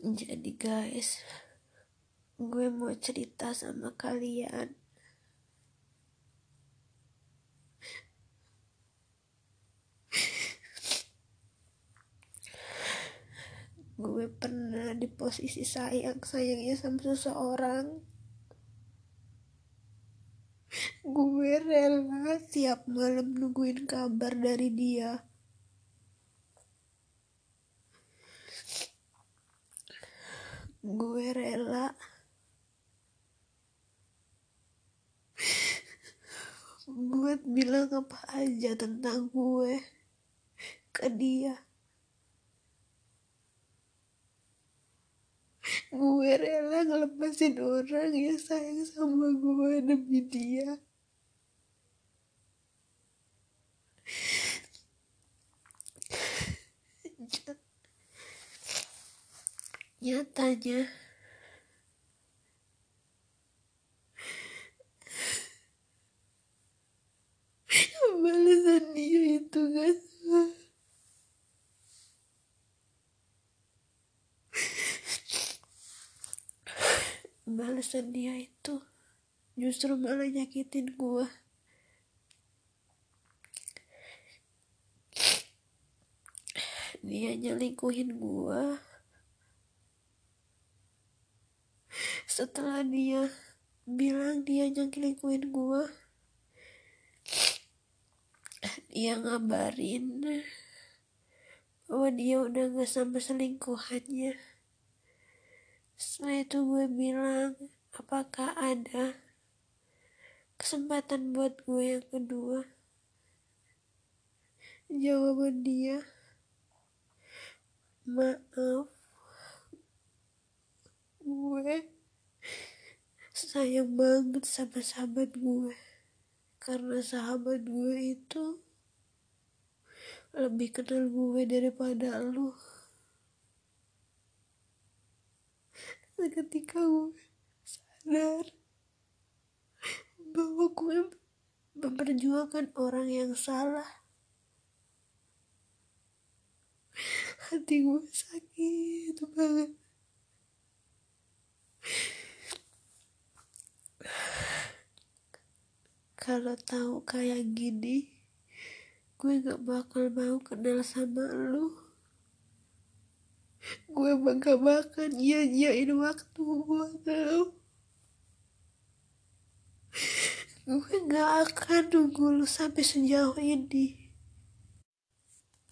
Jadi guys, gue mau cerita sama kalian. gue pernah di posisi sayang sayangnya sama seseorang gue rela tiap malam nungguin kabar dari dia gue buat bilang apa aja tentang gue ke dia. Gue rela ngelepasin orang yang sayang sama gue demi dia. Nyatanya balasan dia itu gak balasan dia itu justru malah nyakitin gue dia nyelingkuhin gue setelah dia bilang dia nyelingkuhin gue dia ngabarin bahwa dia udah gak sama selingkuhannya setelah itu gue bilang apakah ada kesempatan buat gue yang kedua? Jawaban dia maaf gue sayang banget sama sahabat gue. Karena sahabat gue itu lebih kenal gue daripada lu ketika gue sadar bahwa gue memperjuangkan orang yang salah hati gue sakit banget. Kalau tahu kayak gini gue gak bakal mau kenal sama lu gue bangga makan iya iyain waktu buat lu gue gak akan nunggu lu sampai sejauh ini